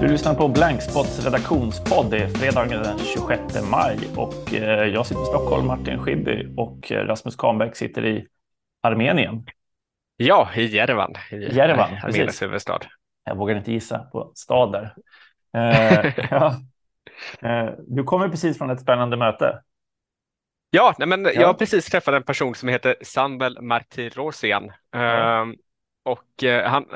Du lyssnar på Blankspots redaktionspodd. Det är fredagen den 26 maj och eh, jag sitter i Stockholm, Martin Schibbye och eh, Rasmus Kahnbäck sitter i Armenien. Ja, i Jerevan. I Jerevan, Armeniens huvudstad. Jag vågar inte gissa på stad där. Eh, ja. eh, du kommer precis från ett spännande möte. Ja, nej men ja. jag har precis träffat en person som heter Sandel Martirosyan. Ja. Uh, och uh, han,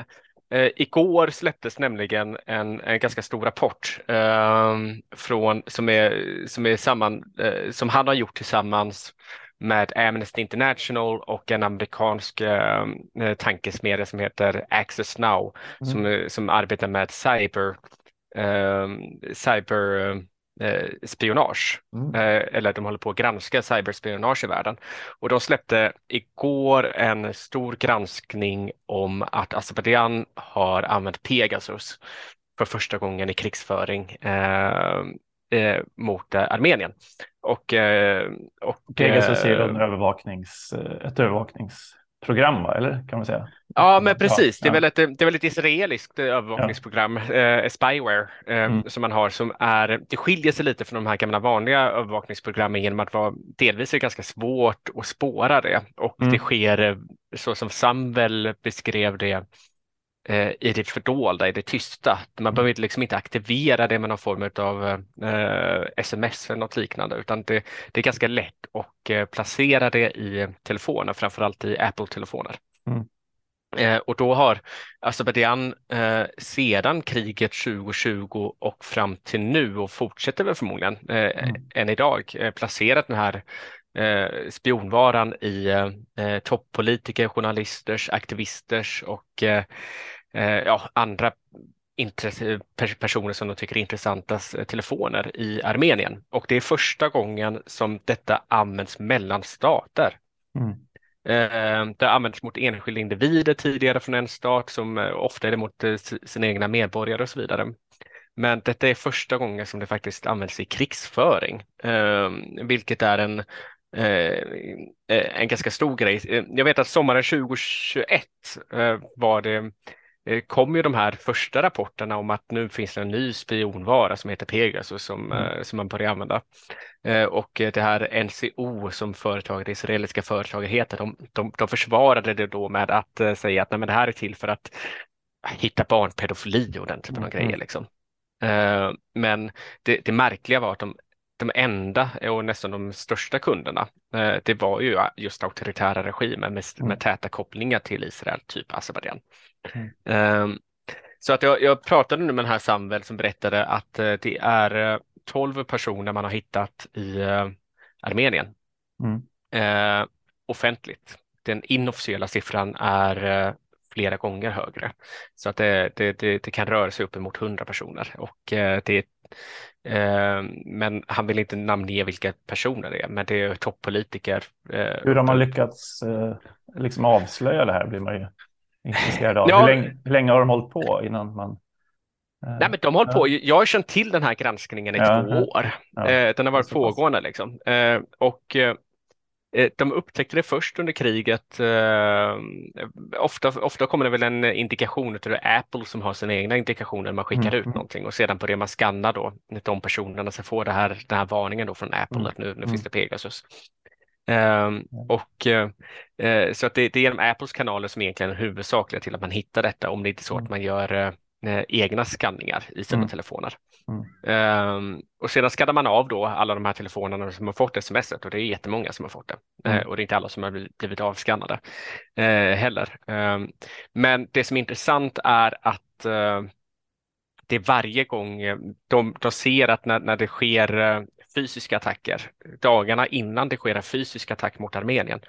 uh, igår släpptes nämligen en, en ganska stor rapport ehm, från, som, är, som, är samman, eh, som han har gjort tillsammans med Amnesty International och en amerikansk eh, tankesmedja som heter Access Now mm. som, som arbetar med cyber, eh, cyber eh, spionage. Mm. Eh, eller de håller på att granska cyberspionage i världen. Och de släppte igår en stor granskning om att Azerbajdzjan har använt Pegasus för första gången i krigsföring eh, eh, mot Armenien. Och, eh, och, Pegasus är en övervaknings, eh, ett övervakningsprogram, va? eller kan man säga? Ja, men precis. Det är väl ett, det är väl ett israeliskt övervakningsprogram, ja. eh, Spyware, eh, mm. som man har som är, det skiljer sig lite från de här gamla vanliga övervakningsprogrammen genom att vara delvis är ganska svårt att spåra det och mm. det sker så som Samvel beskrev det eh, i det fördolda, i det tysta. Man mm. behöver liksom inte aktivera det med någon form av eh, sms eller något liknande, utan det, det är ganska lätt att eh, placera det i telefoner, framförallt i Apple-telefoner. Mm. Eh, och då har Azerbajdzjan eh, sedan kriget 2020 och fram till nu och fortsätter väl förmodligen eh, mm. än idag eh, placerat den här eh, spionvaran i eh, toppolitiker, journalisters, aktivisters och eh, eh, ja, andra personer som de tycker är intressanta eh, telefoner i Armenien. Och det är första gången som detta används mellan stater. Mm. Eh, det har använts mot enskilda individer tidigare från en stat som ofta är det mot sina egna medborgare och så vidare. Men detta är första gången som det faktiskt används i krigsföring, vilket är en en ganska stor grej. Jag vet att sommaren 2021 var det Eh, kom ju de här första rapporterna om att nu finns det en ny spionvara som heter Pegasus som, mm. Eh, som man börjar använda. Eh, och det här NCO som företaget, det israeliska företaget heter, de, de, de försvarade det då med att säga att nej, men det här är till för att hitta barnpedofili och den typen av mm. grejer. Liksom. Men det, det märkliga var att de de enda och nästan de största kunderna, det var ju just auktoritära regimer med, med mm. täta kopplingar till Israel, typ Azerbajdzjan. Mm. Um, så att jag, jag, pratade nu med den här Samvel som berättade att uh, det är 12 eh, personer man har hittat i Armenien mm. offentligt. Den inofficiella siffran är flera gånger högre. Så att det, det, det, det kan röra sig uppemot 100 personer och det men han vill inte namnge vilka personer det är, men det är toppolitiker. Hur har man lyckats liksom avslöja det här blir man ju intresserad av. Ja. Hur, länge, hur länge har de hållit på innan man eh, Nej, men de har på. Jag har känt till den här granskningen i ja, två år. Ja, eh, den har varit pågående liksom. Eh, och de upptäckte det först under kriget. Ofta, ofta kommer det väl en indikation det är Apple som har sina egna indikationer. Man skickar mm. ut mm. någonting och sedan börjar man skanna då de personerna som får det här, den här varningen då från Apple mm. att nu, nu mm. finns det Pegasus. Um, och, uh, så att det, det, är genom Apples kanaler som egentligen är huvudsakliga till att man hittar detta om det inte är så att mm. man gör uh, egna skanningar i sina mm. telefoner. Mm. Um, och sedan skannar man av då alla de här telefonerna som har fått sms och det är jättemånga som har fått det. Mm. Uh, och det är inte alla som har blivit avskannade heller. Um, men det som är intressant är att det är varje gång de, de ser att när, när det sker fysiska attacker, dagarna innan det sker en fysisk attack mot Armenien,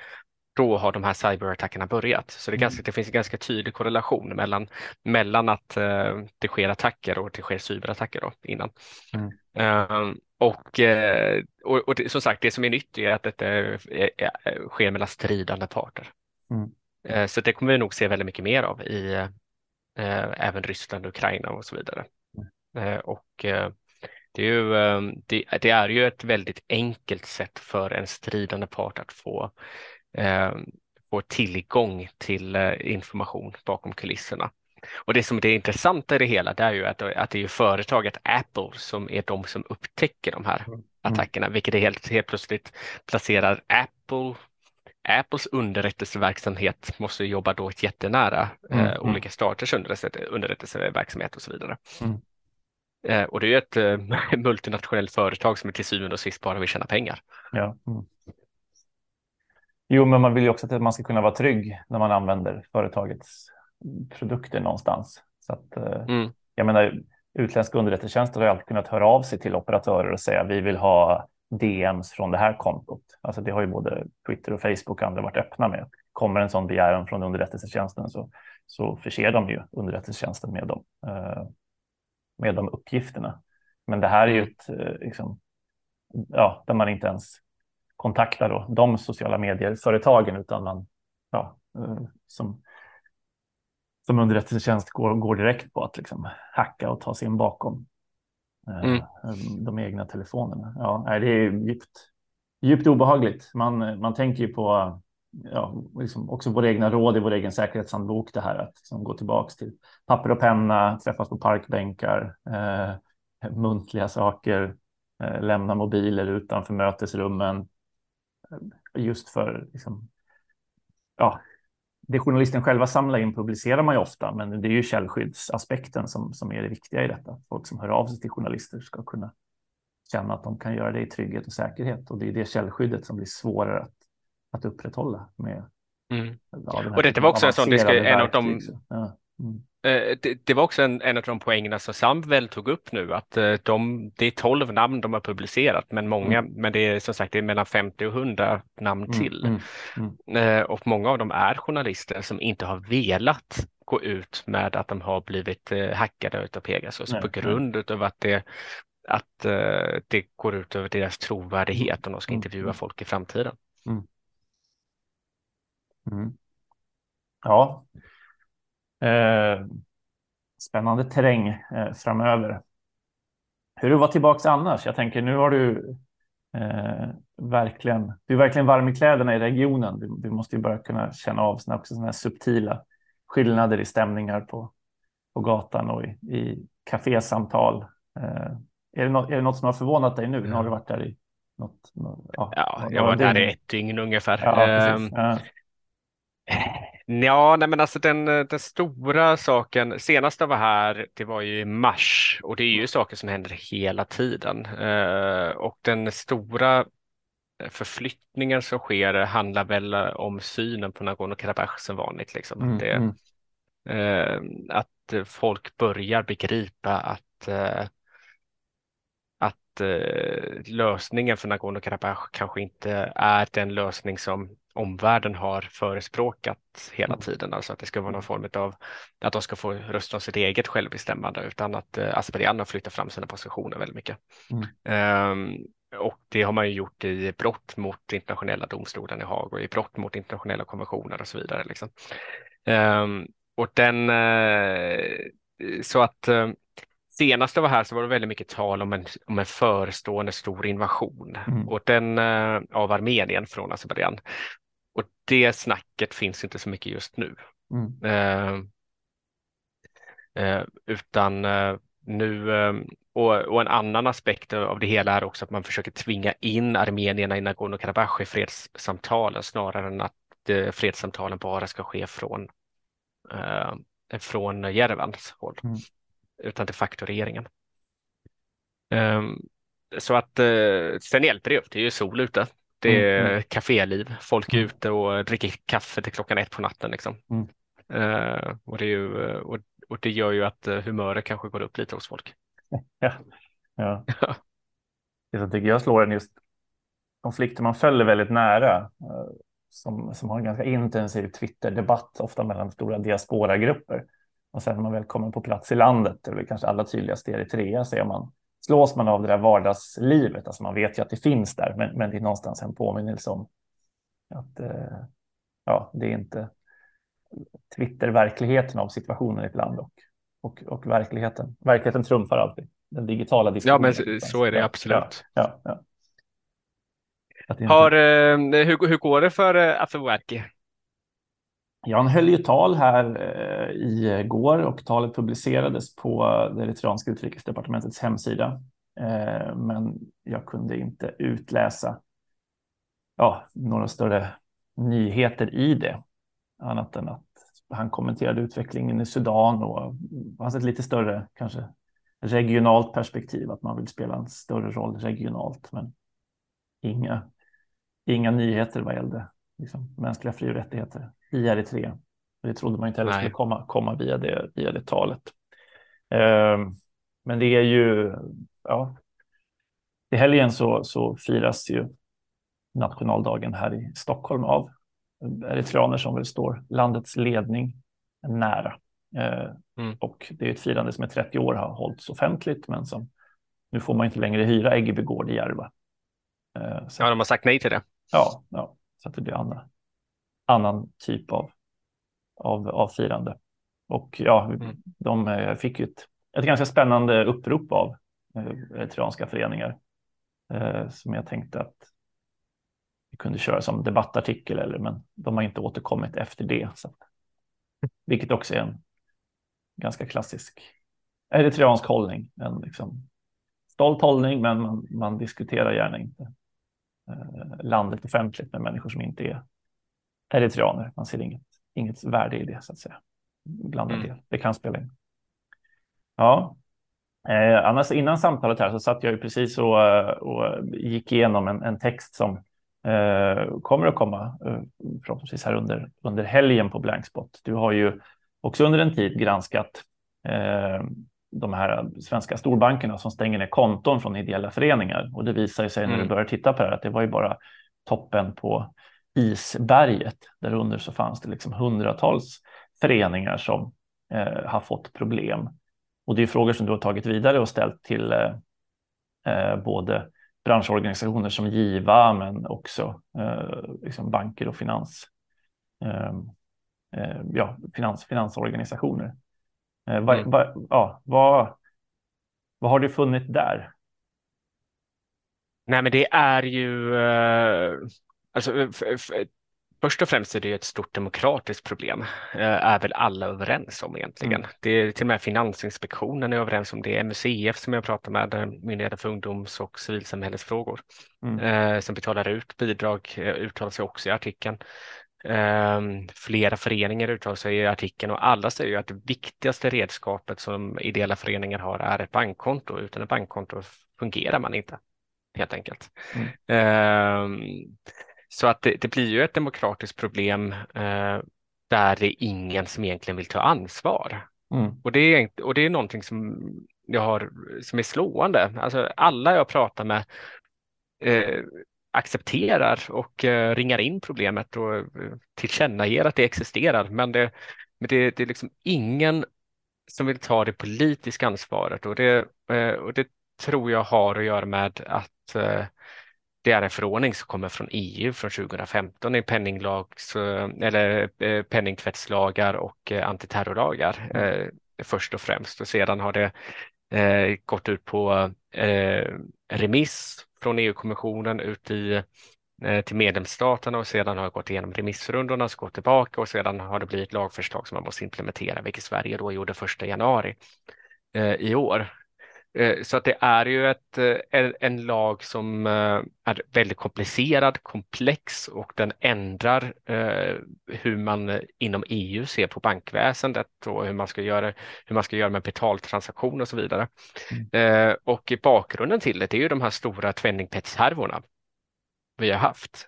då har de här cyberattackerna börjat. Så det, ganska, mm. det, finns en ganska tydlig korrelation mellan, mellan att uh, det sker attacker och det sker cyberattacker då, innan. Mm. Uh, och, uh, och, och det, som sagt, det som är nytt är att detta sker mellan stridande parter. Mm. Eh, så det kommer vi nog se väldigt mycket mer av i även Ryssland, Ukraina och så vidare. Mm. och det är, ju, det, det, är ju ett väldigt enkelt sätt för en stridande part att få, eh, få tillgång till eh, information bakom kulisserna. och det som är intressanta i det hela det är ju att, att det är företaget Apple som är de som upptäcker de här mm. attackerna, vilket är helt, helt plötsligt placerar Apple Apples underrättelseverksamhet måste jobba då jättenära mm, eh, mm. olika staters underrättelseverksamhet och så vidare. Mm. Eh, och det är ett eh, multinationellt företag som är till syvende och sist bara vill tjäna pengar. Ja. Mm. Jo, men man vill ju också att man ska kunna vara trygg när man använder företagets produkter någonstans. Så att, eh, mm. Jag menar, utländska underrättelsetjänster har alltid kunnat höra av sig till operatörer och säga vi vill ha DMs från det här kontot. Alltså det har ju både Twitter och Facebook och andra varit öppna med. Kommer en sån begäran från underrättelsetjänsten så, så förser de ju underrättelsetjänsten med dem, eh, med de uppgifterna. Men det här är ju ett, eh, liksom, ja, där man inte ens kontaktar då, de sociala medier-företagen utan man, ja, eh, som, som underrättelsetjänst går, går direkt på att liksom hacka och ta sig in bakom Eh, mm. de egna telefonerna. Ja, det är djupt, djupt obehagligt. Man, man tänker ju på ja, liksom också våra egna råd i vår egen säkerhetshandbok. Det här att liksom gå tillbaka till papper och penna, träffas på parkbänkar, eh, muntliga saker, eh, lämna mobiler utanför mötesrummen. Just för liksom, ja, det journalisten själva samlar in publicerar man ju ofta, men det är ju källskyddsaspekten som, som är det viktiga i detta. Folk som hör av sig till journalister ska kunna känna att de kan göra det i trygghet och säkert. Och det är det källskyddet som blir svårare att, att upprätthålla med. Mm. Ja, och detta var också en sån, en av de, ja. mm. Eh, det, det, var också en, en av de poängerna som Samvel tog upp nu, att eh, de, det är tolv namn de har publicerat, men många, mm. men det är som sagt det är mellan 50 och 100 namn mm, till. Mm. Mm. Eh, och många av dem är journalister som inte har velat gå ut med att de har blivit hackade av Pegasus Nej. på grund av att det att det går ut över deras trovärdighet om de ska mm, intervjua folk i framtiden. Ja, Eh, spännande terräng eh, framöver. Hur du var tillbaka annars? Jag tänker nu har du eh, verkligen, du är verkligen varm i kläderna i regionen. Du, du måste ju börja kunna känna av såna, också här subtila skillnader i stämningar på, på gatan och i, i kafésamtal. Eh, är, det något, är det något som har förvånat dig nu? Nu har du varit där i något, något ja, ja, jag var där i ett dygn ungefär. Ja, ja. Nej men alltså den, den stora saken, senast jag var här, det var ju i mars och det är ju saker som händer hela tiden. Eh, och den stora förflyttningen som sker handlar väl om synen på Nagorno-Karabach som vanligt. Liksom. Mm, det, mm. Eh, att folk börjar begripa att eh, att lösningen för Nagorno-Karabach kanske inte är den lösning som omvärlden har förespråkat hela mm. tiden, alltså att det ska vara någon form av att de ska få rösta om sitt eget självbestämmande utan att eh, Azerbajdzjan har flyttat fram sina positioner väldigt mycket. Mm. Um, och det har man ju gjort i brott mot internationella domstolen i Haag och i brott mot internationella konventioner och så vidare. Liksom. Um, och den, uh, så att uh, senast jag var här så var det väldigt mycket tal om en, om en förestående stor invasion mm. och den uh, av Armenien från Azerbajdzjan. Och det snacket finns inte så mycket just nu. Mm. Eh, eh, utan eh, nu, eh, och, och, en annan aspekt av det hela är också att man försöker tvinga in armenierna i Nagorno-Karabach i fredssamtalen snarare än att eh, fredssamtalen bara ska ske från, eh, från Jerevans håll, mm. Utan de facto regeringen. Um, så att sen hjälper det upp, det är ju sol ute. Det är mm, mm. kaféliv, folk är mm. ute och dricker kaffe till klockan ett på natten. Liksom. Mm. Uh, och, det ju, och, och, det gör ju att eh, humöret kanske går upp lite hos folk. Ja, ja. det som tycker jag slår en just konflikter man följer väldigt nära eh, som, som har en ganska intensiv Twitter-debatt, ofta mellan stora diasporagrupper. Och sen när man väl kommer på plats i landet, det är väl kanske allra tydligast i Eritrea, ser man slås man av det där vardagslivet. Alltså man vet ju att det finns där, men, men det är någonstans en påminnelse om att eh, ja, det är inte Twitter-verkligheten av situationen i ett land och, och, och verkligheten. Verkligheten trumfar alltid den digitala diskussionen. Ja, men så är det absolut. Ja, ja, ja. Har, eh, hur, hur går det för eh, Afewerki? Jan höll ju tal här eh, i går och talet publicerades på det eritreanska utrikesdepartementets hemsida. Eh, men jag kunde inte utläsa ja, några större nyheter i det. Annat än att han kommenterade utvecklingen i Sudan och fanns ett lite större, kanske regionalt perspektiv, att man vill spela en större roll regionalt. Men inga, inga nyheter vad gällde liksom, mänskliga fri och rättigheter i Eritrea. Det trodde man inte heller skulle komma, komma via, det, via det talet. Eh, men det är ju, ja, i helgen så, så firas ju nationaldagen här i Stockholm av eritreaner som väl står landets ledning nära. Eh, mm. Och det är ett firande som i 30 år har hållits offentligt, men som nu får man inte längre hyra Äggeby gård i Järva. Eh, så, ja, de har sagt nej till det. Ja, ja så att det blir annan, annan typ av, av, av firande. Och ja, mm. de eh, fick ju ett, ett ganska spännande upprop av eritreanska föreningar som jag tänkte att vi kunde köra som debattartikel, eller, men de har inte återkommit efter det. Så. Vilket också är en ganska klassisk eritreansk hållning. En liksom stolt hållning, men man, man diskuterar gärna inte eh, landet offentligt med människor som inte är eritreaner. Man ser inget, inget värde i det så att säga. Bland mm. det. det kan spela in. Ja, eh, annars innan samtalet här så satt jag ju precis och, och gick igenom en, en text som eh, kommer att komma eh, förhoppningsvis här under, under helgen på Blankspot. Du har ju också under en tid granskat eh, de här svenska storbankerna som stänger ner konton från ideella föreningar. Och det visar sig när du mm. börjar titta på det här att det var ju bara toppen på isberget. Där under så fanns det liksom hundratals föreningar som eh, har fått problem. Och det är frågor som du har tagit vidare och ställt till eh, eh både branschorganisationer som Giva, men också eh, liksom banker och finans, eh, eh ja, finans, finansorganisationer. Eh, va, mm. va, ja, vad, vad har du funnit där? Nej, men det är ju eh, alltså, Först och främst är det ett stort demokratiskt problem, eh, är väl alla överens om egentligen. Mm. Det är till och med Finansinspektionen är överens om det, MUCF som jag pratar med, eh, Myndigheten för ungdoms och civilsamhällesfrågor, mm. eh, som betalar ut bidrag, eh, uttalar sig också i artikeln. Eh, flera föreningar uttalar sig i artikeln och alla säger ju att det viktigaste redskapet som ideella föreningar har är ett bankkonto. Utan ett bankkonto fungerar man inte, helt enkelt. Mm. Eh, så att det, det blir ju ett demokratiskt problem eh, där det är ingen som egentligen vill ta ansvar. Mm. Och, det är, och det är någonting som jag har som är slående. Alltså alla jag pratar med eh, accepterar och eh, ringar in problemet och eh, tillkännager att det existerar. Men det, men det, det är liksom ingen som vill ta det politiska ansvaret och det, eh, och det tror jag har att göra med att eh, det är en förordning som kommer från EU från 2015 i penninglags, eller eh, penningtvättslagar och eh, antiterrorlagar mm. först och främst. Och sedan har det gått ut på remiss från EU-kommissionen ut i, till medlemsstaterna och sedan har det gått igenom remissrundorna, så gått tillbaka och sedan har det blivit lagförslag som man måste implementera, vilket Sverige då gjorde första januari i år. Eh, så att det är ju ett, eh, en lag som eh, är väldigt komplicerad, komplex och den ändrar hur man inom EU ser på bankväsendet och hur man ska göra, hur man ska göra med betaltransaktioner och så vidare. Mm. Och bakgrunden till det är ju de här stora penningtvättshärvorna vi har haft.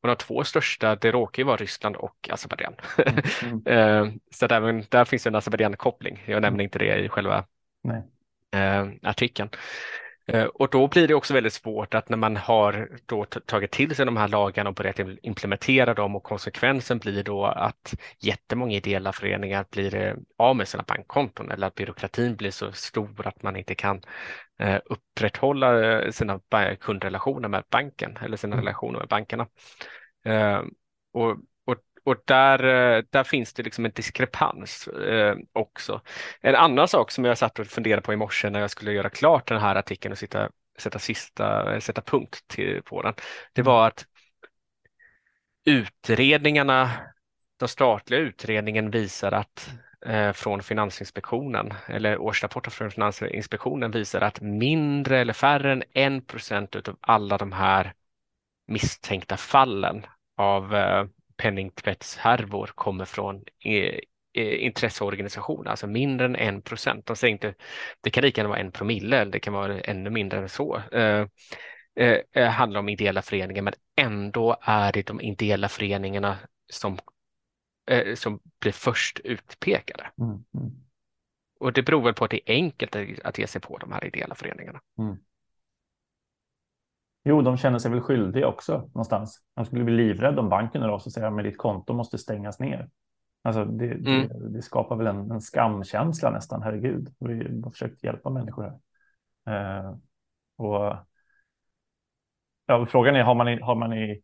Och de två största, det råkar ju vara Ryssland och Azerbajdzjan. Mm. Mm. Så där, där finns en Azerbajdzjan-koppling. Jag nämner inte det i själva Nej eh, artikeln. Eh, och då blir det också väldigt svårt att när man har då tagit till sig de här lagarna och börjat implementera dem och konsekvensen blir då att jättemånga ideella föreningar blir eh, av med sina bankkonton eller att byråkratin blir så stor att man inte kan eh, upprätthålla sina kundrelationer med banken eller sina mm. relationer med bankerna. Och och där, eh, där finns det liksom en diskrepans eh, också. En annan sak som jag satt och funderade på i morse när jag skulle göra klart den här artikeln och sitta, sätta, sista, sätta punkt till, på den, det mm. var att utredningarna den statliga utredningen visar att eh, från Finansinspektionen eller årsrapporten från Finansinspektionen visar att mindre eller färre än en procent av alla de här misstänkta fallen av eh, penningtvättshärvor kommer från eh, intresseorganisationer, alltså mindre än en procent. De säger inte, det kan lika gärna vara en promille eller det kan vara ännu mindre än så. Eh, eh, eh, handlar om ideella föreningar, men ändå är det de ideella föreningarna som, eh, som blir först utpekade. Mm, mm. Och det beror väl på att det är enkelt att ge sig på de här ideella föreningarna. Mm. Jo, de känner sig väl skyldiga också någonstans. De skulle bli livrädda om banken och säger att ditt konto måste stängas ner. Alltså det, mm. det, det, skapar väl en, en skamkänsla nästan, herregud. Vi har försökt hjälpa människor här. Eh, och ja, frågan är, har man, i, har man i,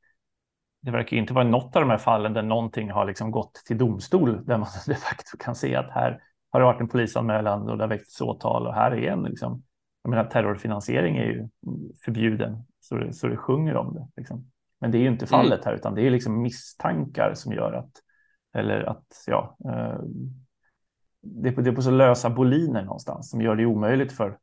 det verkar inte vara något av de här fallen där någonting har liksom gått till domstol, där man de facto kan se att här har det varit en polisanmälan och det har väckts åtal och här är en liksom, jag menar terrorfinansiering är ju förbjuden så det, så det sjunger om det. Liksom. Men det är ju inte mm. fallet här, utan det är liksom misstankar som gör att, eller att, ja, eh, det, är på, det är på så lösa boliner någonstans som gör det omöjligt för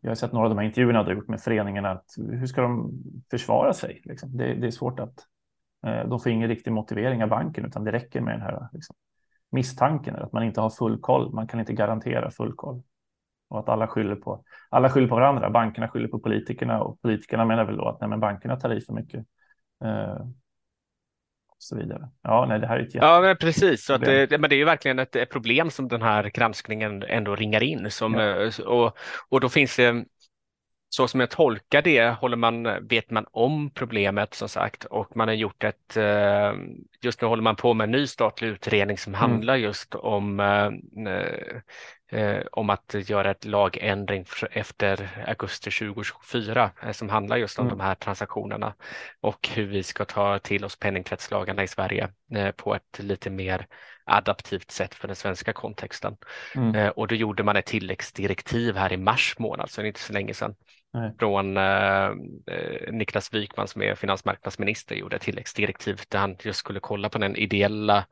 jag har sett några av de här intervjuerna du har gjort med föreningarna. Att hur ska de försvara sig? Liksom? Det, det, är svårt att eh, de får ingen riktig motivering av banken, utan det räcker med den här liksom, misstanken att man inte har full koll. Man kan inte garantera full koll och att alla skyller på alla skyller på varandra. Bankerna skyller på politikerna och politikerna menar väl då att nej, men bankerna tar i för mycket. Eh, så vidare. Ja, nej, det här är ett Ja, men precis. Så att det, men det är ju verkligen ett, problem som den här granskningen ändå ringar in. Som, ja. Eh, och, och då finns det, så som jag tolkar det, håller man, vet man om problemet som sagt och man har gjort ett, eh, just nu håller man på med en ny statlig utredning som mm. handlar just om eh, om att göra ett lagändring efter augusti 2024 eh, som handlar just om mm. de här transaktionerna och hur vi ska ta till oss penningtvättslagarna i Sverige eh, på ett lite mer adaptivt sätt för den svenska kontexten. Mm. Eh, och då gjorde man ett tilläggsdirektiv här i mars månad, så inte så länge sedan, Nej. från eh, eh, Niklas Wykman som är finansmarknadsminister gjorde ett tilläggsdirektiv där han just skulle kolla på den ideella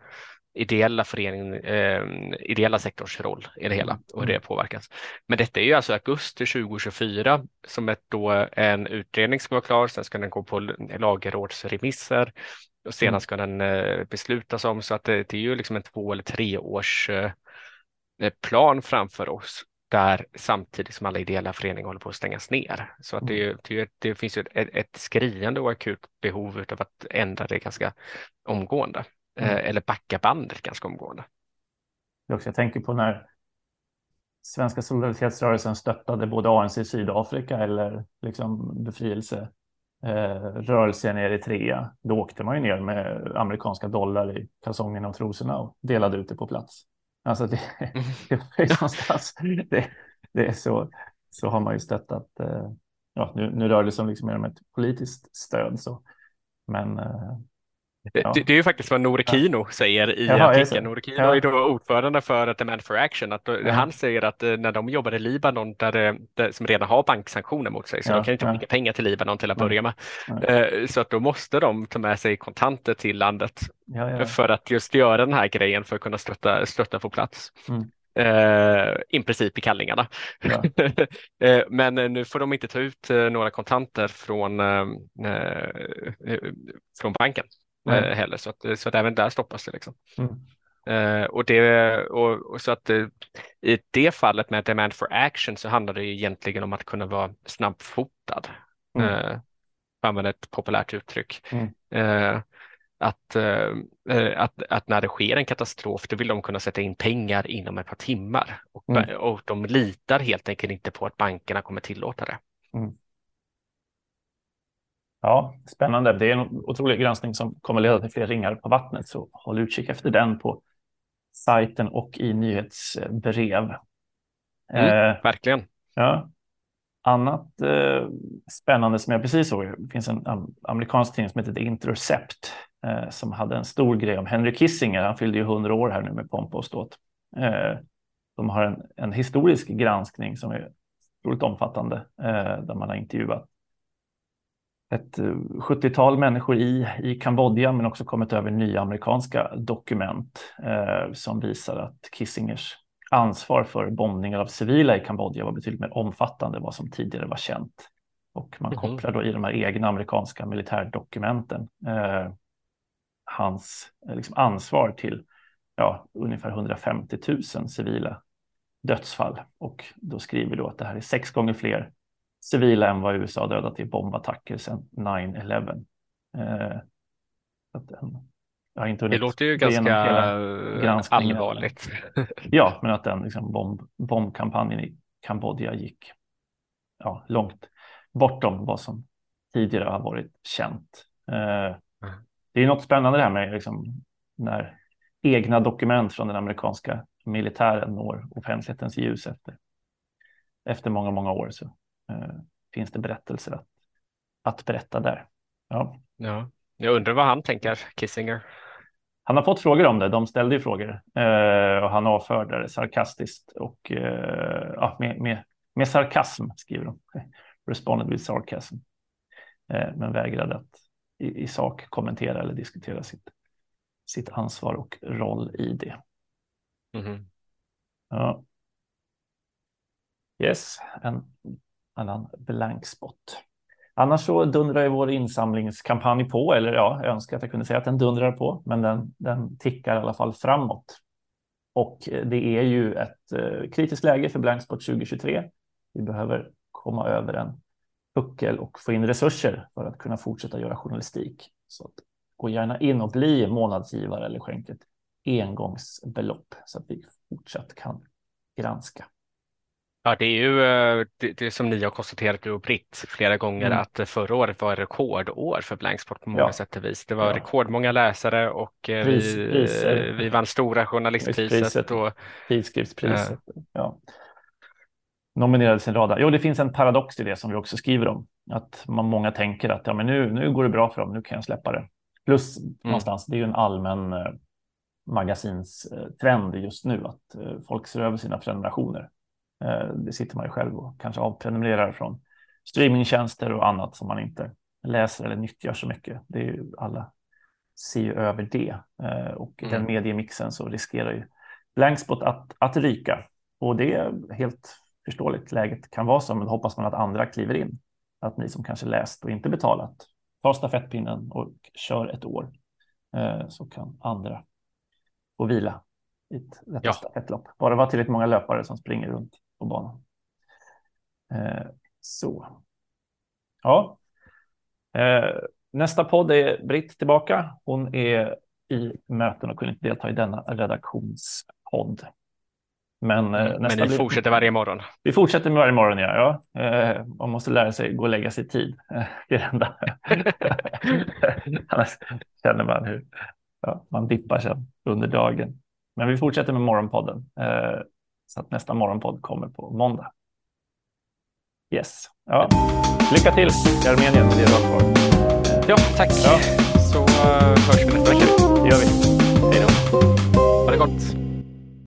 ideella föreningen, eh, ideella sektors roll i det hela och hur det mm. påverkas. Men detta är ju alltså augusti 2024 som ett då en utredning ska vara klar. Sen ska den gå på lagrådsremisser och sedan mm. ska den eh, beslutas om så att det, det, är ju liksom en två eller tre års eh, plan framför oss där samtidigt som alla ideella föreningar håller på att stängas ner. Så att det, mm. det, det finns ju ett, ett skriande och akut behov av att ändra det ganska omgående. Mm. Eh, eller backa bandet ganska omgående. Jag tänker på när svenska solidaritetsrörelsen stöttade både ANC i Sydafrika eller liksom befrielse eh, i Eritrea. Då åkte man ju ner med amerikanska dollar i kalsongerna och trosorna och delade ut det på plats. Alltså det, det var ju någonstans, det, det är så, så har man ju stöttat. Eh, ja, nu, nu rör det sig liksom mer om ett politiskt stöd så. Men Ja. Det, det, är ju faktiskt vad Norekino ja. säger i Jaha, artikeln. Norekino ja. är då ordförande för Demand for Action. Att ja. Han säger att eh, när de jobbar i Libanon, där, det, där som redan har banksanktioner mot sig, så de kan inte skicka pengar till Libanon till att börja med. Uh, så att då måste de ta med sig kontanter till landet för att just göra den här grejen för att kunna stötta, stötta på plats. Mm. Uh, I princip i kallingarna. Ja. uh, men nu får de inte ta ut några kontanter från, från banken mm. heller, så att, så att även där stoppas det. Liksom. Mm. Uh, och det, och, och, så att uh, i det fallet med demand for action så handlar det egentligen om att kunna vara snabbfotad. Mm. Använda ett populärt uttryck. Mm. Att, att, att när det sker en katastrof, då vill de kunna sätta in pengar inom ett par timmar och, mm. och de litar helt enkelt inte på att bankerna kommer tillåta det. Mm. Ja, spännande. Det är en otrolig granskning som kommer leda till fler ringar på vattnet, så håll utkik efter den på sajten och i nyhetsbrev. Mm, eh, verkligen. Ja. Annat eh, spännande som jag precis såg, det finns en amerikansk tidning som heter The Intercept eh, som hade en stor grej om Henry Kissinger. Han fyllde ju 100 år här nu med pompa och ståt. Eh, de har en, en historisk granskning som är otroligt omfattande eh, där man har intervjuat ett 70-tal människor i, i Kambodja, men också kommit över nya amerikanska dokument eh, som visar att Kissingers ansvar för bombningar av civila i Kambodja var betydligt mer omfattande än vad som tidigare var känt. Och man mm -hmm. kopplar då i de här egna amerikanska militärdokumenten eh, hans eh, liksom ansvar till ja, ungefär 150 000 civila dödsfall. Och då skriver då att det här är sex gånger fler civila än vad USA dödat i bombattacker sedan 9-11. Eh, jag har inte det låter ju ganska allvarligt. ja, men att den liksom bomb, bombkampanjen i Kambodja gick ja, långt bortom vad som tidigare har varit känt. Eh, mm. Det är något spännande det här med liksom, när egna dokument från den amerikanska militären når offentlighetens ljus efter, efter många, många år. Så eh, finns det berättelser att, att berätta där. Ja. ja, jag undrar vad han tänker, Kissinger. Han har fått frågor om det. De ställde ju frågor eh, och han avförde det sarkastiskt och eh, ja, med, med, med sarkasm skriver de. Responded with sarcasm. Eh, men vägrade att i, i, sak kommentera eller diskutera sitt, sitt ansvar och roll i det. Mm -hmm. Ja. Yes, en annan blankspott. Annars så dundrar ju vår insamlingskampanj på, eller ja, jag önskar att jag kunde säga att den dundrar på, men den, den tickar i alla fall framåt. Och eh, det är ju ett eh, kritiskt läge för Blankspot 2023. Vi behöver komma över en puckel och få in resurser för att kunna fortsätta göra journalistik. Så att gå gärna in och bli månadsgivare eller skänk ett engångsbelopp så att vi fortsatt kan granska. Ja, det är ju eh, det, det som ni har konstaterat, du och Britt, flera gånger mm. att förra året var rekordår för Blanksport på många ja. sätt och vis. Det var ja. rekordmånga läsare och eh, Pris, vi, vi vann stora journalistpriset. Och, Tidskriftspriset. Äh, ja. Nominerades en rad. Jo, det finns en paradox i det som vi också skriver om. Att man, många tänker att ja, men nu, nu går det bra för dem, nu kan jag släppa det. Plus mm. någonstans, det är ju en allmän eh, magasinstrend just nu att eh, folk ser över sina prenumerationer. Eh, det sitter man ju själv och kanske avprenumererar från streamingtjänster och annat som man inte läser eller nyttjar så mycket. Det är ju alla ser ju över det eh, och mm. den mediemixen så riskerar ju Blankspot att, att ryka och det är helt förståeligt. Läget kan vara så, men då hoppas man att andra kliver in. Att ni som kanske läst och inte betalat tar stafettpinnen och kör ett år eh, så kan andra få vila i detta ja. stafettlopp. Bara vara tillräckligt många löpare som springer runt på banan. Eh, så. Ja. Eh, nästa podd är Britt tillbaka. Hon är i möten och kunde inte delta i denna redaktionspodd. Men, eh, Men ni blir... fortsätter varje morgon? Vi fortsätter med varje morgon, ja. ja. Eh, man måste lära sig gå och lägga sig i tid. det är det enda. Annars känner man hur ja, man dippar sen under dagen. Men vi fortsätter med morgonpodden. Eh, så att nästa morgonpodd kommer på måndag. Yes. Ja. Lycka till i Armenien det har kvar. Ja, tack. Ja. Så uh, hörs vi nästa vecka. Det gör vi. Hej då. Ha det gott.